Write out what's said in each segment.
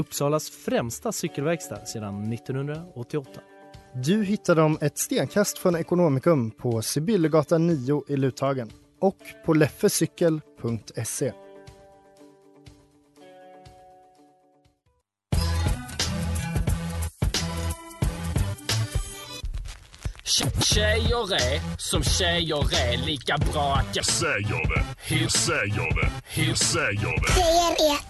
Uppsalas främsta cykelverkstad sedan 1988. Du hittar dem ett stenkast från Ekonomikum på Sibyllegatan 9 i Luthagen och på leffecykel.se. Tjejer är som tjejer är lika bra att jag säger det. Jag säger det. Jag säger det. Tjejer är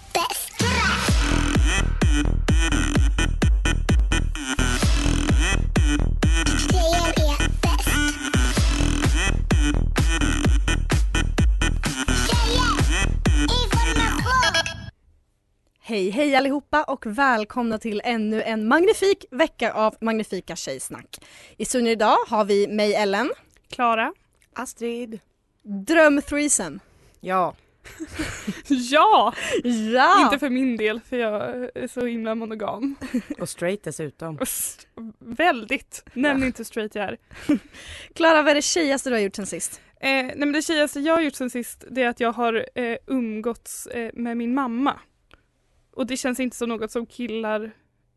Hej hej allihopa och välkomna till ännu en magnifik vecka av magnifika tjejsnack. I studion idag har vi mig Ellen, Klara? Astrid. dröm threesome. Ja. Ja! Ja! Inte för min del för jag är så himla monogam. Och straight dessutom. Och Väldigt. Nämn inte hur straight jag är. Klara, vad är det tjejigaste du har gjort sen sist? Eh, nej men det tjejigaste jag har gjort sen sist det är att jag har eh, umgåtts eh, med min mamma. Och det känns inte som något som killar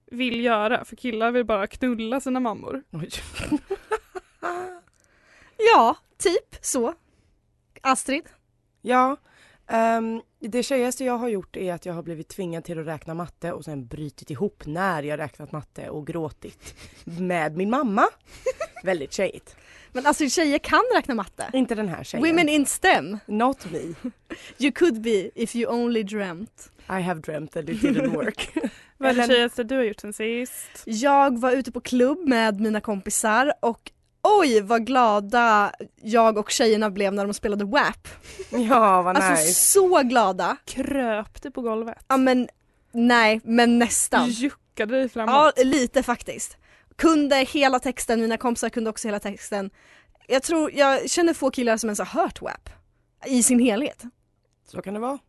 vill göra för killar vill bara knulla sina mammor. Oj. Ja, typ så. Astrid? Ja. ehm, det tjejigaste jag har gjort är att jag har blivit tvingad till att räkna matte och sen brutit ihop när jag räknat matte och gråtit med min mamma. Väldigt tjejigt. Men Astrid, tjejer kan räkna matte. Inte den här tjejen. Women in STEM. Not me. You could be if you only dreamt. I have dreamt that it didn't work. Vad är det tjejigaste du har gjort sen sist? Jag var ute på klubb med mina kompisar och oj vad glada jag och tjejerna blev när de spelade WAP. ja, vad Alltså nice. så glada. Kröp du på golvet? Ja men nej, men nästan. Juckade dig framåt? Ja, lite faktiskt. Kunde hela texten, mina kompisar kunde också hela texten. Jag tror, jag känner få killar som ens har hört WAP i sin helhet. Så kan det vara.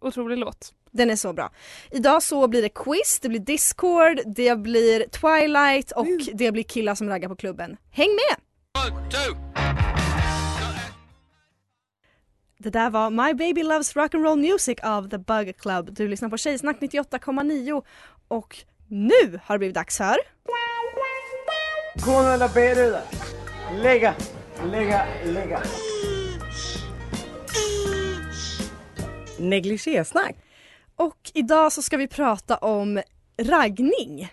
Otrolig låt. Den är så bra. Idag så blir det quiz, det blir discord, det blir twilight och det blir killar som raggar på klubben. Häng med! Det där var My Baby Loves Rock'n'Roll Music av The Bug Club. Du lyssnar på Tjejsnack 98,9 och nu har det blivit dags för Gå eller beruda. Lägga, lägga, lägga. Negligésnack. Och idag så ska vi prata om raggning.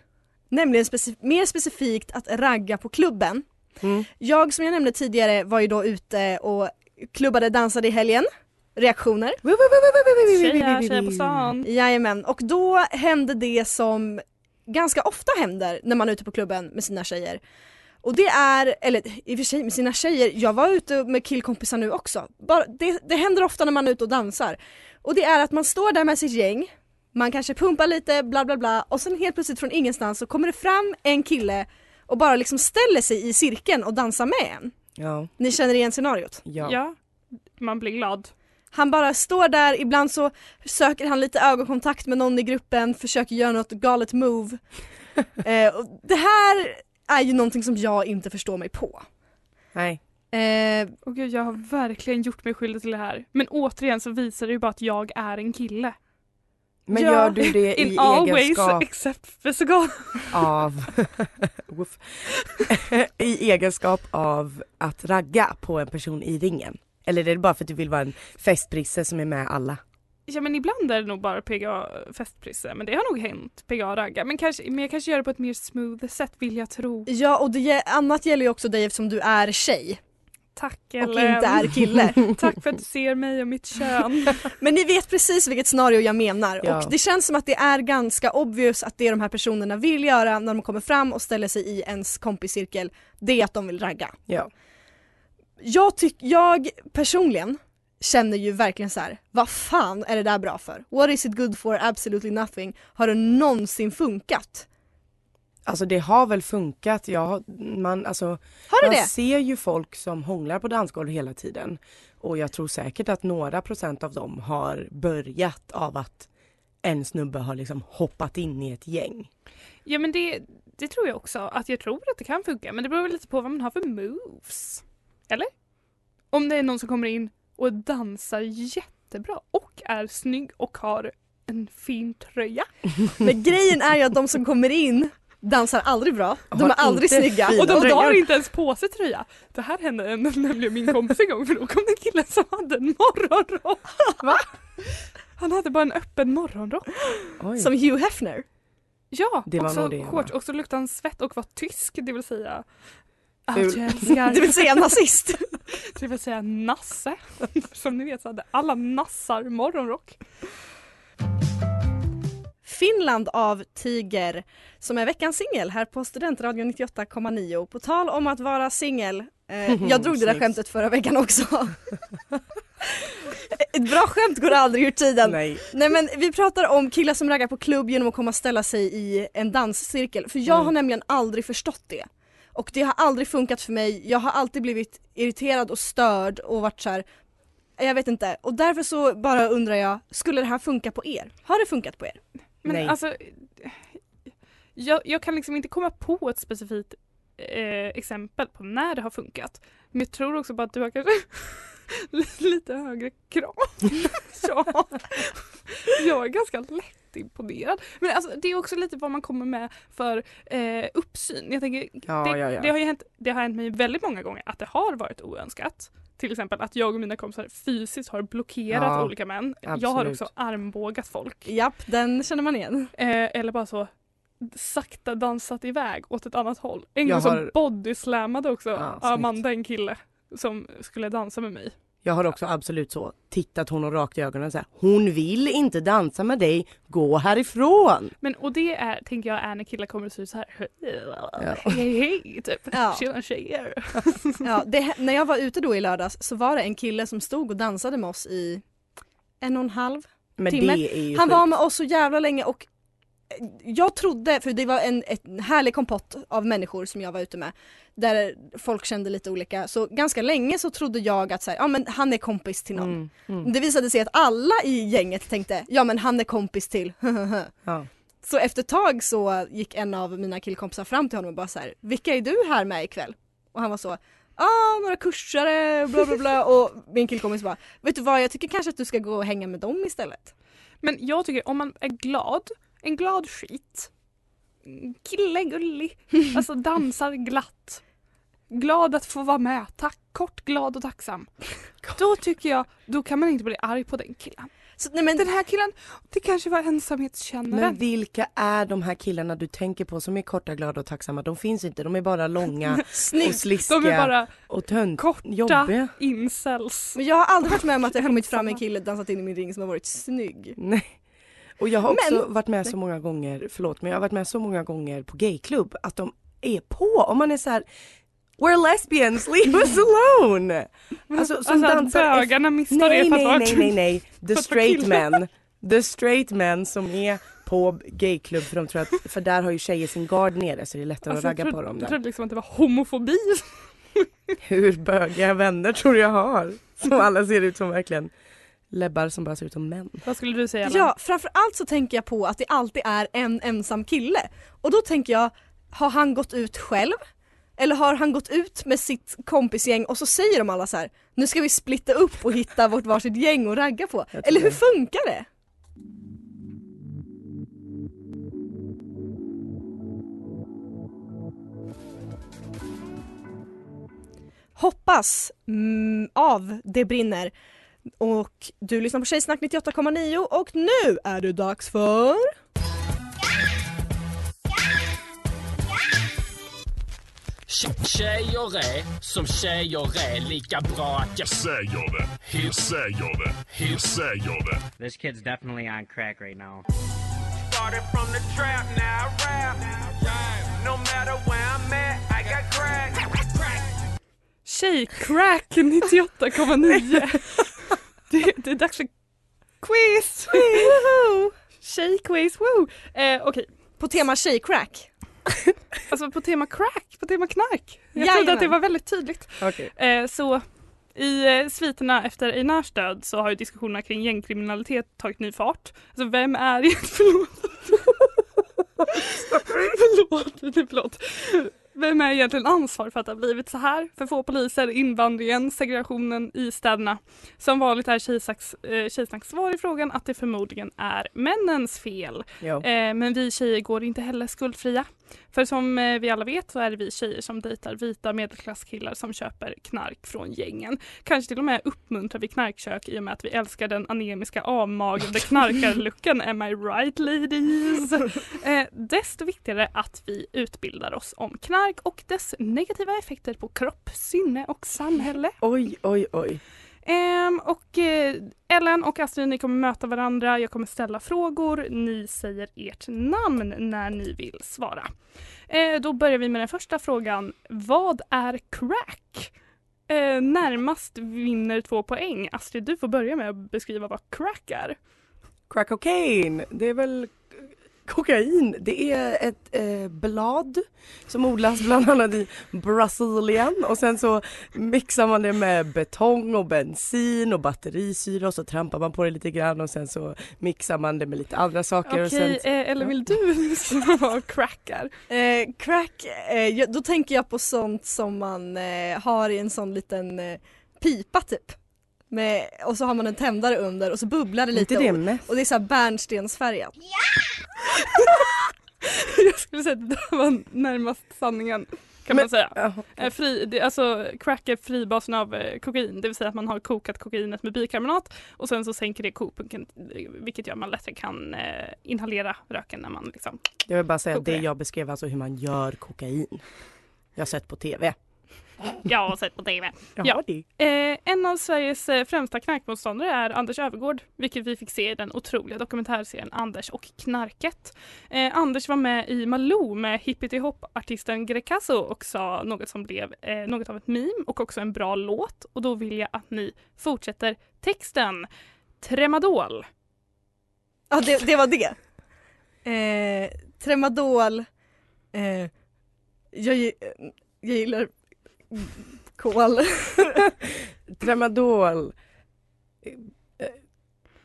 Nämligen speci- mer specifikt att ragga på klubben. Mm. Jag som jag nämnde tidigare var ju då ute och klubbade, dansade i helgen. Reaktioner? Tjejer, tjejer på stan. Jajamän, och då hände det som ganska ofta händer när man är ute på klubben med sina tjejer. Och det är, eller i och för sig med sina tjejer, jag var ute med killkompisar nu också. Bara, det, det händer ofta när man är ute och dansar. Och det är att man står där med sitt gäng, man kanske pumpar lite, bla bla bla och sen helt plötsligt från ingenstans så kommer det fram en kille och bara liksom ställer sig i cirkeln och dansar med en. Ja. Ni känner igen scenariot? Ja. Ja, man blir glad. Han bara står där, ibland så söker han lite ögonkontakt med någon i gruppen, försöker göra något galet move. eh, och det här är ju någonting som jag inte förstår mig på. Nej. Eh, Och gud, jag har verkligen gjort mig skyldig till det här. Men återigen så visar det ju bara att jag är en kille. Men Ja, gör du det i In egenskap except physical. av i egenskap av att ragga på en person i ringen? Eller är det bara för att du vill vara en festprisse som är med alla? Ja men ibland är det nog bara PGA festprisse men det har nog hänt PGA ragga men, kanske, men jag kanske gör det på ett mer smooth sätt vill jag tro. ja och det, annat gäller ju också dig eftersom du är tjej Tack och Ellen. inte är kille. Tack för att du ser mig och mitt kön. Men ni vet precis vilket scenario jag menar Ja. och det känns som att det är ganska obvious att det de här personerna vill göra när de kommer fram och ställer sig i ens kompiscirkel, det är att de vill ragga. Ja. Jag, tyck, jag personligen känner ju verkligen så här: vad fan är det där bra för? What is it good for? Absolutely nothing. Har det någonsin funkat? Alltså det har väl funkat. Jag, man, alltså, Har man det? ser ju folk som hånglar på dansgolv hela tiden. Och jag tror säkert att några procent av dem har börjat av att en snubbe har liksom hoppat in i ett gäng. Ja men det, det tror jag också. Att jag tror att det kan funka. Men det beror väl lite på vad man har för moves. Eller? Om det är någon som kommer in och dansar jättebra och är snygg och har en fin tröja. Men grejen är ju att de som kommer in dansar aldrig bra, de Har är aldrig snygga. Och de drar inte ens på sig tröja. Det här hände en- nämligen min kompis en gång för då kom det en kille som hade en morgonrock. Va? Han hade bara en öppen morgonrock. Oj. Som Hugh Hefner. Ja, Det var också shorts. Och så luktade han svett och var tysk, det vill säga Ful. allt jag älskar. Det vill säga nazist. Det vill säga nasse. Som ni vet så hade alla nassar morgonrock. Finland av Tiger som är veckans singel här på Studentradion 98,9. På tal om att vara singel, eh, jag drog det där skämtet förra veckan också. Ett bra skämt går aldrig ur tiden. Nej. Nej men vi pratar om killar som raggar på klubb genom att komma och ställa sig i en danscirkel. För jag Mm. har nämligen aldrig förstått det. Och det har aldrig funkat för mig. Jag har alltid blivit irriterad och störd och varit så här. Jag vet inte. Och därför så bara undrar jag, skulle det här funka på er? Har det funkat på er? Men Nej. alltså, jag, jag kan liksom inte komma på ett specifikt eh, exempel på när det har funkat. Men jag tror också på att du har kanske lite högre krav. ja. Jag är ganska lätt imponerad. Men alltså, det är också lite vad man kommer med för eh, uppsyn. Jag tänker, Ja, det, ja, ja. Det, har ju hänt, det har hänt mig väldigt många gånger att det har varit oönskat. Till exempel att jag och mina kompisar fysiskt har blockerat olika män. Jag har absolut. också armbågat folk. Japp, den känner man igen. Eh, eller bara så sakta dansat iväg åt ett annat håll. En gång har- så bodyslammade också. Amanda en kille som skulle dansa med mig. Jag har också absolut så tittat honom rakt i ögonen och sagt hon vill inte dansa med dig, gå härifrån. Men och det är, tänker jag är när killar kommer och säger så här hej hej typ. Ja. Tjena tjejer. Ja, det, när jag var ute då i lördags så var det en kille som stod och dansade med oss i en och en halv Men Timme. det är ju Han sjukt. var med oss så jävla länge och jag trodde, för det var en ett härlig kompott av människor som jag var ute med där folk kände lite olika så ganska länge så trodde jag att så här, ja, men han är kompis till någon. Mm, mm. Det visade sig att alla i gänget tänkte ja men han är kompis till Ja. Så efter ett tag så gick en av mina killkompisar fram till honom och bara så här, vilka är du här med ikväll? Och han var så, ah några kursare, bla bla bla och min killkompis bara, vet du vad jag tycker kanske att du ska gå och hänga med dem istället. Men jag tycker om man är glad, en glad skit. Kille gullig, alltså dansar glatt. Glad att få vara med, tack, kort, glad och tacksam. Då tycker jag, då kan man inte bli arg på den killen. Så, nej men Den här killen, det kanske var ensamhetskännaren. Men vilka är de här killarna du tänker på som är korta, glada och tacksamma? De finns inte, de är bara långa och sliskiga De är bara och tönt, korta jobbiga. incels. Men jag har aldrig varit med om att det har kommit fram en kille dansat in i min ring som har varit snygg. Nej. Och jag har också Men- varit med så många gånger, förlåt men jag har varit med så många gånger på gayklubb att de är på om man är så här We're lesbians, leave us alone! Alltså, som Alltså dansar bögarna misstar nej, det för att nej, nej, nej, nej, the straight men, the straight men som är på gayklubb för de tror att, för där har ju tjejer sin gard nere så det är lättare Alltså, att ragga jag på trodde, dem jag där. trodde liksom att det var homofobi. Hur bögiga vänner tror jag har? Som alla ser ut som verkligen läbbar som bara ser ut som män. Vad skulle du säga? Ellen? Ja, framförallt så tänker jag på att det alltid är en ensam kille. Och då tänker jag, har han gått ut själv? Eller har han gått ut med sitt kompisgäng och så säger de alla så här: nu ska vi splitta upp och hitta vårt varsitt gäng och ragga på. Eller hur funkar det? Hoppas mm, av Det brinner. Och du lyssnar på Tjejsnack 98,9 och nu är det dags för... Tje- Tjejer är som tjejer är lika bra att jag säger det. Hur säger det? Hur säger det? This kid's definitely on crack right now. Started from the trap, now I rap. No matter where I'm at, I got crack. Tjejcrack 98,9. Det, det är dags för quiz! Tjejquiz, woo! Eh, Okej, På tema tjejcrack. alltså på tema crack, på tema knark. Jag Jajamän. trodde att det var väldigt tydligt. Okej. Eh, så i eh, sviterna efter Einars död så har ju diskussionerna kring gängkriminalitet tagit ny fart. Alltså vem är Förlåt. förlåt, förlåt. Vem är egentligen ansvarig för att det har blivit så här? För få poliser, invandringen, segregationen i städerna. Som vanligt är Tjejsnacks eh, svar i frågan att det förmodligen är männens fel. Eh, men vi tjejer går inte heller skuldfria. För som eh, vi alla vet så är det vi tjejer som dejtar vita medelklasskillar som köper knark från gängen. Kanske till och med uppmuntrar vi knarkkök i och med att vi älskar den anemiska avmagade knarkarlucken. Am I right ladies? Eh, desto viktigare att vi utbildar oss om knark och dess negativa effekter på kropp, sinne och samhälle. Oj, oj, oj. Ehm, och eh, Ellen och Astrid, ni kommer möta varandra. Jag kommer ställa frågor. Ni säger ert namn när ni vill svara. Eh, då börjar vi med den första frågan. Vad är crack? Eh, närmast vinner två poäng. Astrid, du får börja med att beskriva vad crack är. Crack cocaine, det är väl kokain. Det är ett eh, blad som odlas bland annat i Brasilien och sen så mixar man det med betong och bensin och batterisyra och så trampar man på det lite grann och sen så mixar man det med lite andra saker. och Okej, sen, eh, eller vill du vad crack är? Eh, crack, eh, då tänker jag på sånt som man eh, har i en sån liten eh, pipa typ. Med, och så har man en tändare under och så bubblar det lite inte det och, mest? och det är så här bärnstensfärgat. Jag skulle säga att det där var närmast sanningen. Kan man säga. Ja, Eh, Fri, det, alltså crack är fribasen av eh, kokain, det vill säga att man har kokat kokainet med bikarbonat och sen så sänker det kokpunkten vilket gör att man lättare kan eh, inhalera röken när man liksom Jag vill bara säga att det. jag beskrev alltså hur man gör kokain. Jag har sett på TV. Jag har sett på TV. Ja. Eh, en av Sveriges eh, främsta knarkmotståndare är Anders Övergård, vilket vi fick se i den otroliga dokumentärserien Anders och knarket. Eh, Anders var med i Malou med hippity-hop-artisten Grecaso och sa något som blev eh, något av ett meme och också en bra låt. Och då vill jag att ni fortsätter texten. Tremadol. Ja det, det var det. Eh, Tremadol, eh, jag, jag gillar kol. Tramadol. Eh, eh,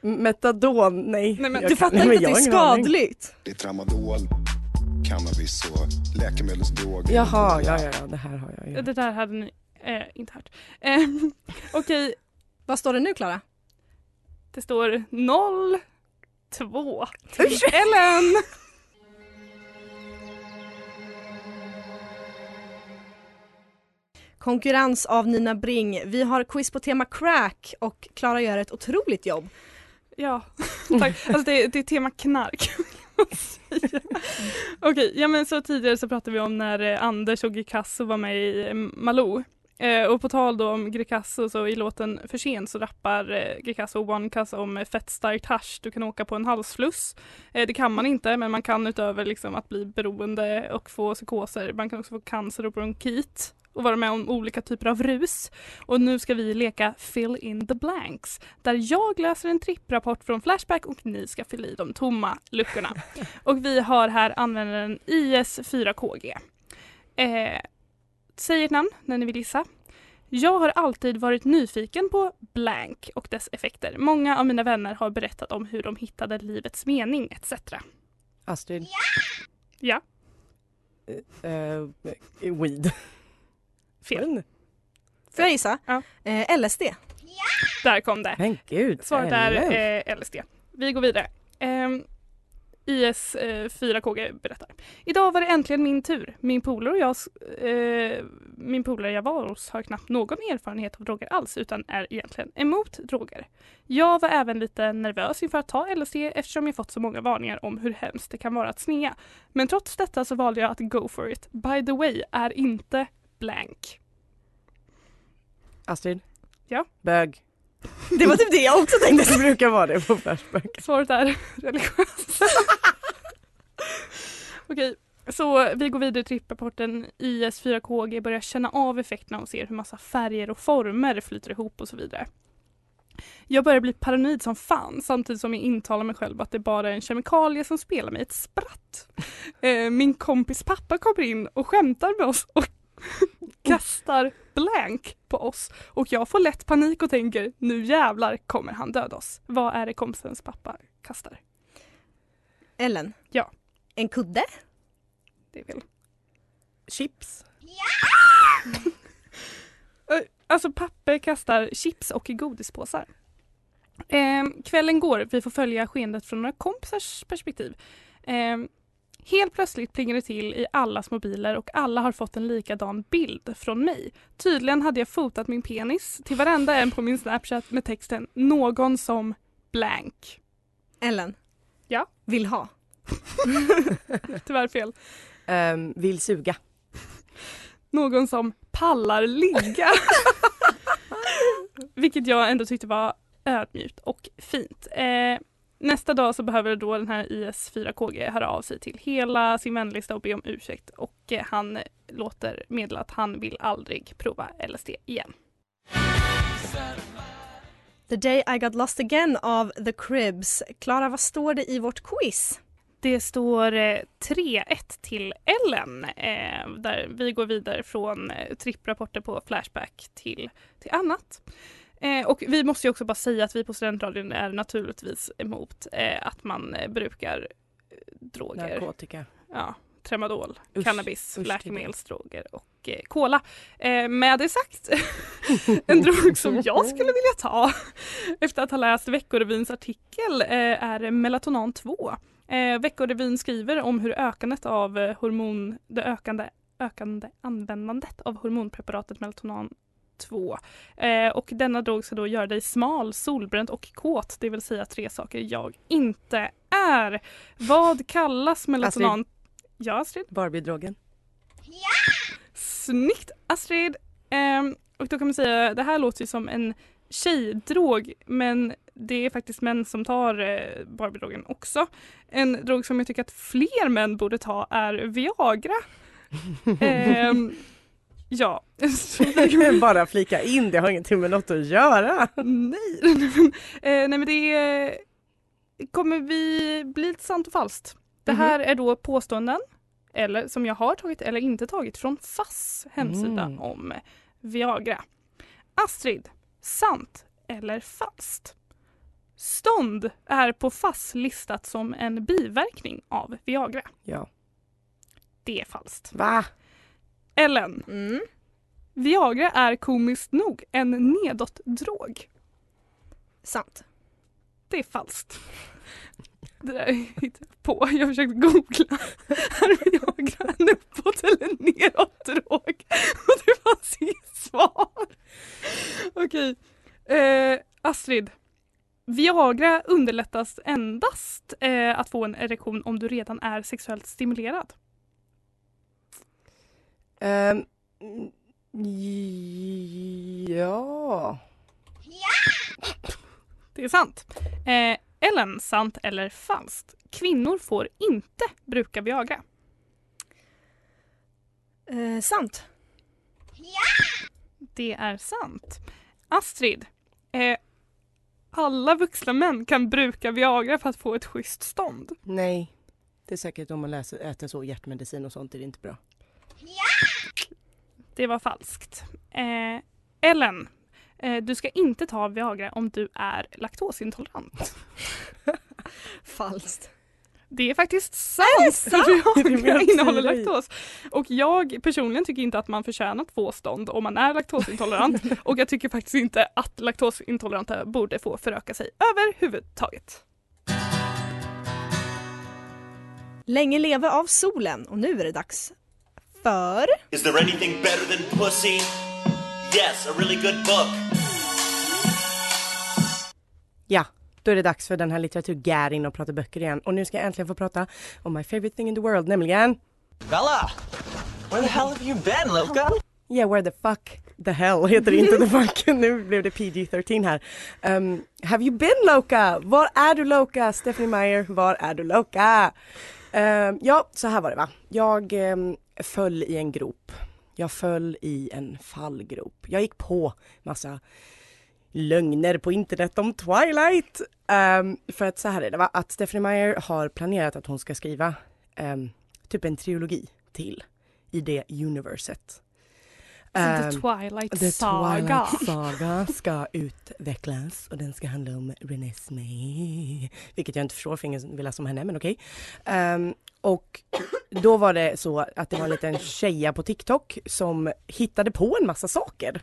Metadon, nej. Nej, men Du kan- fattar nej, inte att det är skadligt? Det är tramadol, cannabis och läkemedelsdroger. Jaha, ja, ja, ja, det här har jag ju. Det där hade ni eh, inte hört. Eh, Okej, Vad står det nu Klara? det står 0 2 Ellen! Konkurrens av Nina Bring. Vi har quiz på tema crack och Klara gör ett otroligt jobb. Ja, tack. Alltså det, det är tema knark. Okej, okay. Okej, ja men så tidigare så pratade vi om när eh, Anders och Greekazo var med i eh, Malou. Eh, och på tal då om Greekazo så i låten För sent så rappar eh, Grecaso och One om eh, fett starkt hasch. Du kan åka på en halsfluss. Eh, det kan man inte men man kan utöver liksom att bli beroende och få psykoser. Man kan också få cancer och bronkit och vara med om olika typer av rus. Och nu ska vi leka Fill in the blanks där jag läser en tripprapport från Flashback och ni ska fylla i de tomma luckorna. Och vi har här användaren IS4KG. Eh, säg ert namn när ni vill gissa. Jag har alltid varit nyfiken på blank och dess effekter. Många av mina vänner har berättat om hur de hittade livets mening etc. Astrid. Ja. Eh, weed. Fel. Får jag gissa? Ja. Eh, LSD. Där kom det. Men gud. Svaret är eh, LSD. Vi går vidare. Ehm, IS eh, 4KG berättar. Idag var det äntligen min tur. Min polare och jag, eh, min polare jag var hos har knappt någon erfarenhet av droger alls utan är egentligen emot droger. Jag var även lite nervös inför att ta LSD eftersom jag fått så många varningar om hur hemskt det kan vara att snea. Men trots detta så valde jag att go for it. By the way är inte blank. Astrid. Ja? Bög. Det var typ det jag också tänkte. Det brukar vara det på Flashback. Svaret är religiös. Okej, så vi går vidare till tripprapporten. IS4KG börjar känna av effekterna och ser hur massa färger och former flyter ihop och så vidare. Jag börjar bli paranoid som fan samtidigt som jag intalar mig själv att det bara är en kemikalie som spelar mig ett spratt. Eh, min kompis pappa kommer in och skämtar med oss och kastar blank på oss och jag får lätt panik och tänker nu jävlar kommer han döda oss. Vad är det kompisens pappa kastar? Ellen? Ja. En kudde? Det är väl. Chips? Eh, Alltså papper kastar chips och godispåsar. Eh, kvällen går, vi får följa skeendet från några kompisars perspektiv. Eh, helt plötsligt plingar det till i allas mobiler och alla har fått en likadan bild från mig. Tydligen hade jag fotat min penis till varenda en på min Snapchat med texten “Någon som blank”. Ellen? Ja? Vill ha? Tyvärr fel. Ehm, vill suga. Någon som pallar ligga. Vilket jag ändå tyckte var ödmjukt och fint. Eh, nästa dag så behöver då den här IS4KG höra av sig till hela sin vänlista och be om ursäkt och eh, han låter meddela att han vill aldrig prova LSD igen. The day I got lost again av The Cribs. Klara, vad står det i vårt quiz? Det står eh, 3-1 till Ellen eh, där vi går vidare från eh, tripprapporter på Flashback till, till annat. Eh, och vi måste ju också bara säga att vi på Studentradion är naturligtvis emot eh, att man eh, brukar eh, droger. Narkotika. Ja, tramadol, Usch, cannabis, usch läkemedelsdroger och eh, cola. Eh, med det sagt, en drog som jag skulle vilja ta efter att ha läst Veckorevyns artikel eh, är Melatonan 2. Eh, Veckorevyn skriver om hur ökandet av eh, hormon, det ökande, ökande användandet av hormonpreparatet Melatonan 2. Eh, och denna drog ska då göra dig smal, solbränd och kåt, det vill säga tre saker jag inte är. Vad kallas melatonan? Ja, Astrid? Barbie-drogen. Snyggt Astrid! Ehm, och då kan man säga, det här låter ju som en tjejdrog men det är faktiskt män som tar eh, Barbie-drogen också. En drog som jag tycker att fler män borde ta är Viagra. Ehm, ja. Bara flika in, det har ingenting med något att göra. nej, eh, nej men det är, kommer vi bli lite sant och falskt. Det här är då påståenden eller som jag har tagit eller inte tagit från FASS hemsida Mm. om Viagra. Astrid, sant eller falskt? Stånd är på FASS listat som en biverkning av Viagra. Ja. Det är falskt. Va? Ellen, Mm. Viagra är komiskt nog en nedåtdrog. Sant. Det är falskt. Det där hittade jag på. Jag försökte googla. Är Viagra en uppåt eller nedåt-drog? Och det fanns inget svar. Okej. Eh, Astrid. Viagra underlättas endast eh, att få en erektion om du redan är sexuellt stimulerad. Ehm, ja. Det är sant. Eh, Ellen, sant eller falskt? Kvinnor får inte bruka Viagra. Eh, sant. Det är sant. Astrid, eh, alla vuxna män kan bruka Viagra för att få ett schysst stånd. Nej. Det är säkert om man läser, äter så hjärtmedicin och sånt är det inte bra. Det var falskt. Eh, Ellen, eh, du ska inte ta Viagra om du är laktosintolerant. Falskt. Det är faktiskt sant! Är det sant? Viagra innehåller laktos. Och jag personligen tycker inte att man förtjänar få stånd om man är laktosintolerant. och jag tycker faktiskt inte att laktosintoleranta borde få föröka sig överhuvudtaget. Länge leve av solen och nu är det dags för... Is there anything better than pussy? Yes, a really good book. Ja, då är det dags för den här litteraturgärin att prata böcker igen. Och nu ska jag äntligen få prata om my favorite thing in the world, nämligen Bella! Where the hell have you been, Loka? Yeah, where the fuck the hell heter det inte the fuck. nu blev det PG-13 här. Um, have you been Loka? Var är du Loka? Stephanie Meyer, var är du Loka? Eh, ja, så här var det va. Jag ehm, föll i en grop. Jag föll i en fallgrop. Jag gick på massa lögner på internet om Twilight. Um, för att så här är det va, att Stephanie Meyer har planerat att hon ska skriva um, typ en trilogi till i det universet. The Ehm, Twilight The Saga. Twilight Saga ska utvecklas och den ska handla om Renesmee. Vilket jag inte förstår för ingen vill läsa om henne men okej. Ehm, och då var det så att det var en liten tjeja på TikTok som hittade på en massa saker.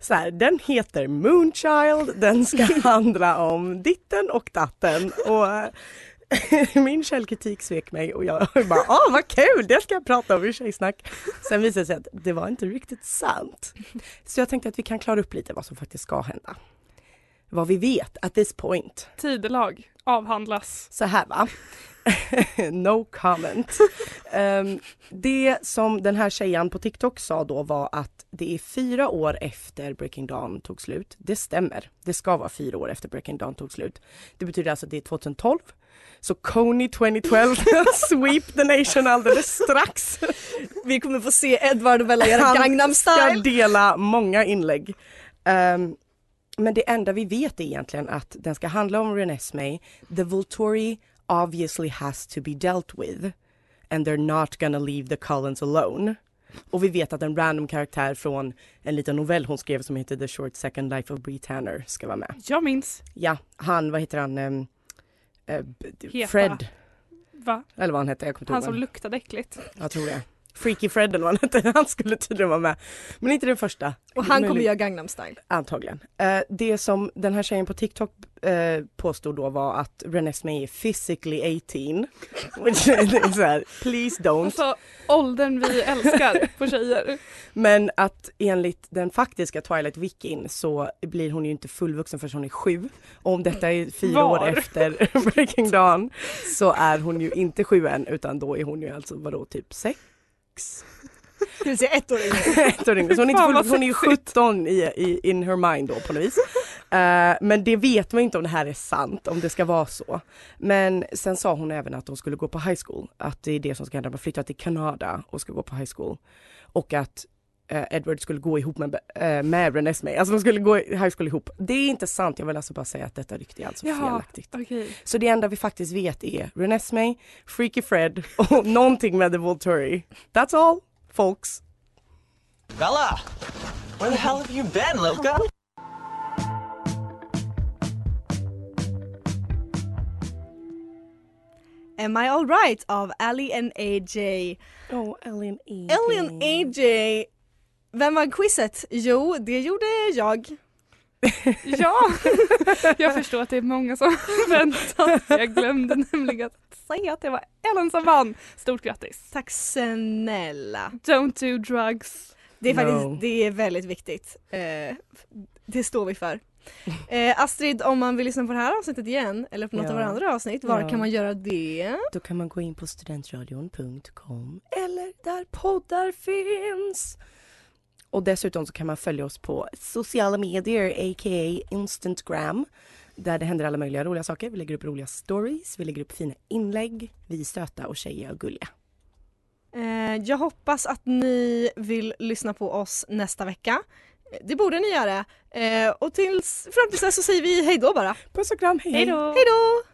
Så här, den heter Moonchild, den ska handla om ditten och datten. Och min källkritik svek mig och jag bara ah vad kul, det ska jag prata om i Tjejsnack. Sen visade det sig att det var inte riktigt sant. Så jag tänkte att vi kan klara upp lite vad som faktiskt ska hända. Vad vi vet at this point. Tidelag avhandlas. Så här va. no comment. Ehm, det som den här tjejen på TikTok sa då var att det är fyra år efter Breaking Dawn tog slut. Det stämmer. Det ska vara fyra år efter Breaking Dawn tog slut. Det betyder alltså att det är 2012. Så Coney 2012 sweep the nation alldeles strax. Vi kommer få se Edward och Bella göra Gangnam ska style. dela många inlägg. Ehm, men det enda vi vet är egentligen att den ska handla om Renesmee. The Volturi obviously has to be dealt with. And they're not gonna leave the Cullens alone. Och vi vet att en random karaktär från en liten novell hon skrev som heter The Short Second Life of Bree Tanner ska vara med. Jag minns. Ja, han, vad heter han? Ehm, eh. Fred, Va? eller vad han hette, jag kommer inte Han ihåg. som vad- luktade äckligt. Jag tror det. Freaky Fred eller vad han hette, han skulle tydligen vara med. Men inte den första. Och han kommer göra Gangnam style. Antagligen. Eh, det som den här tjejen på TikTok eh, påstod då var att Renesmee är physically 18. Which så här, please don't. Alltså åldern vi älskar på tjejer. Men att enligt den faktiska Twilight Wikin så blir hon ju inte fullvuxen förrän hon är sju. Och om detta är fyra Var? år efter Breaking Dawn så är hon ju inte sju än utan då är hon ju alltså vadå typ sex? Det vill säga ett år yngre. Ett år yngre. Så hon är, inte full, hon är ju sexigt. 17 i, i, in her mind då på något vis. Eh, men det vet man inte om det här är sant, om det ska vara så. Men sen sa hon även att de skulle gå på high school, att det är det som ska hända. De flyttar till Kanada och ska gå på high school. Och att Edward skulle gå ihop med, uh, med Renesmee, alltså de skulle gå i high school ihop. Det är inte sant, jag vill alltså bara säga att detta rykte är alltså Jaha, felaktigt. okej. Så det enda vi faktiskt vet är Renesmee, Freaky Fred och någonting med The Volturi. That's all, folks. Bella, where the hell have you been, Loca? Am I alright av Ali and AJ. Oh, Ellen AJ. Ali and AJ. Vem vann quizet? Jo, det gjorde jag. Ja, jag förstår att det är många som väntat. Jag glömde nämligen att säga att det var Ellen som vann. Stort grattis. Tack snälla. Don't do drugs. Det är No. faktiskt det är väldigt viktigt. Eh, det står vi för. Eh, Astrid, om man vill lyssna på det här avsnittet igen eller på något Ja. av våra andra avsnitt, var Ja. kan man göra det? Då kan man gå in på studentradion.com eller där poddar finns. Och dessutom så kan man följa oss på sociala medier, a.k.a. Instantgram. Där det händer alla möjliga roliga saker. Vi lägger upp roliga stories, vi lägger upp fina inlägg. Vi är söta och tjejiga och gulliga. Eh, jag hoppas att ni vill lyssna på oss nästa vecka. Eh, Det borde ni göra. Eh, och tills, fram tills dess så säger vi hej då bara. Puss och kram, hej Hej då. Hej då!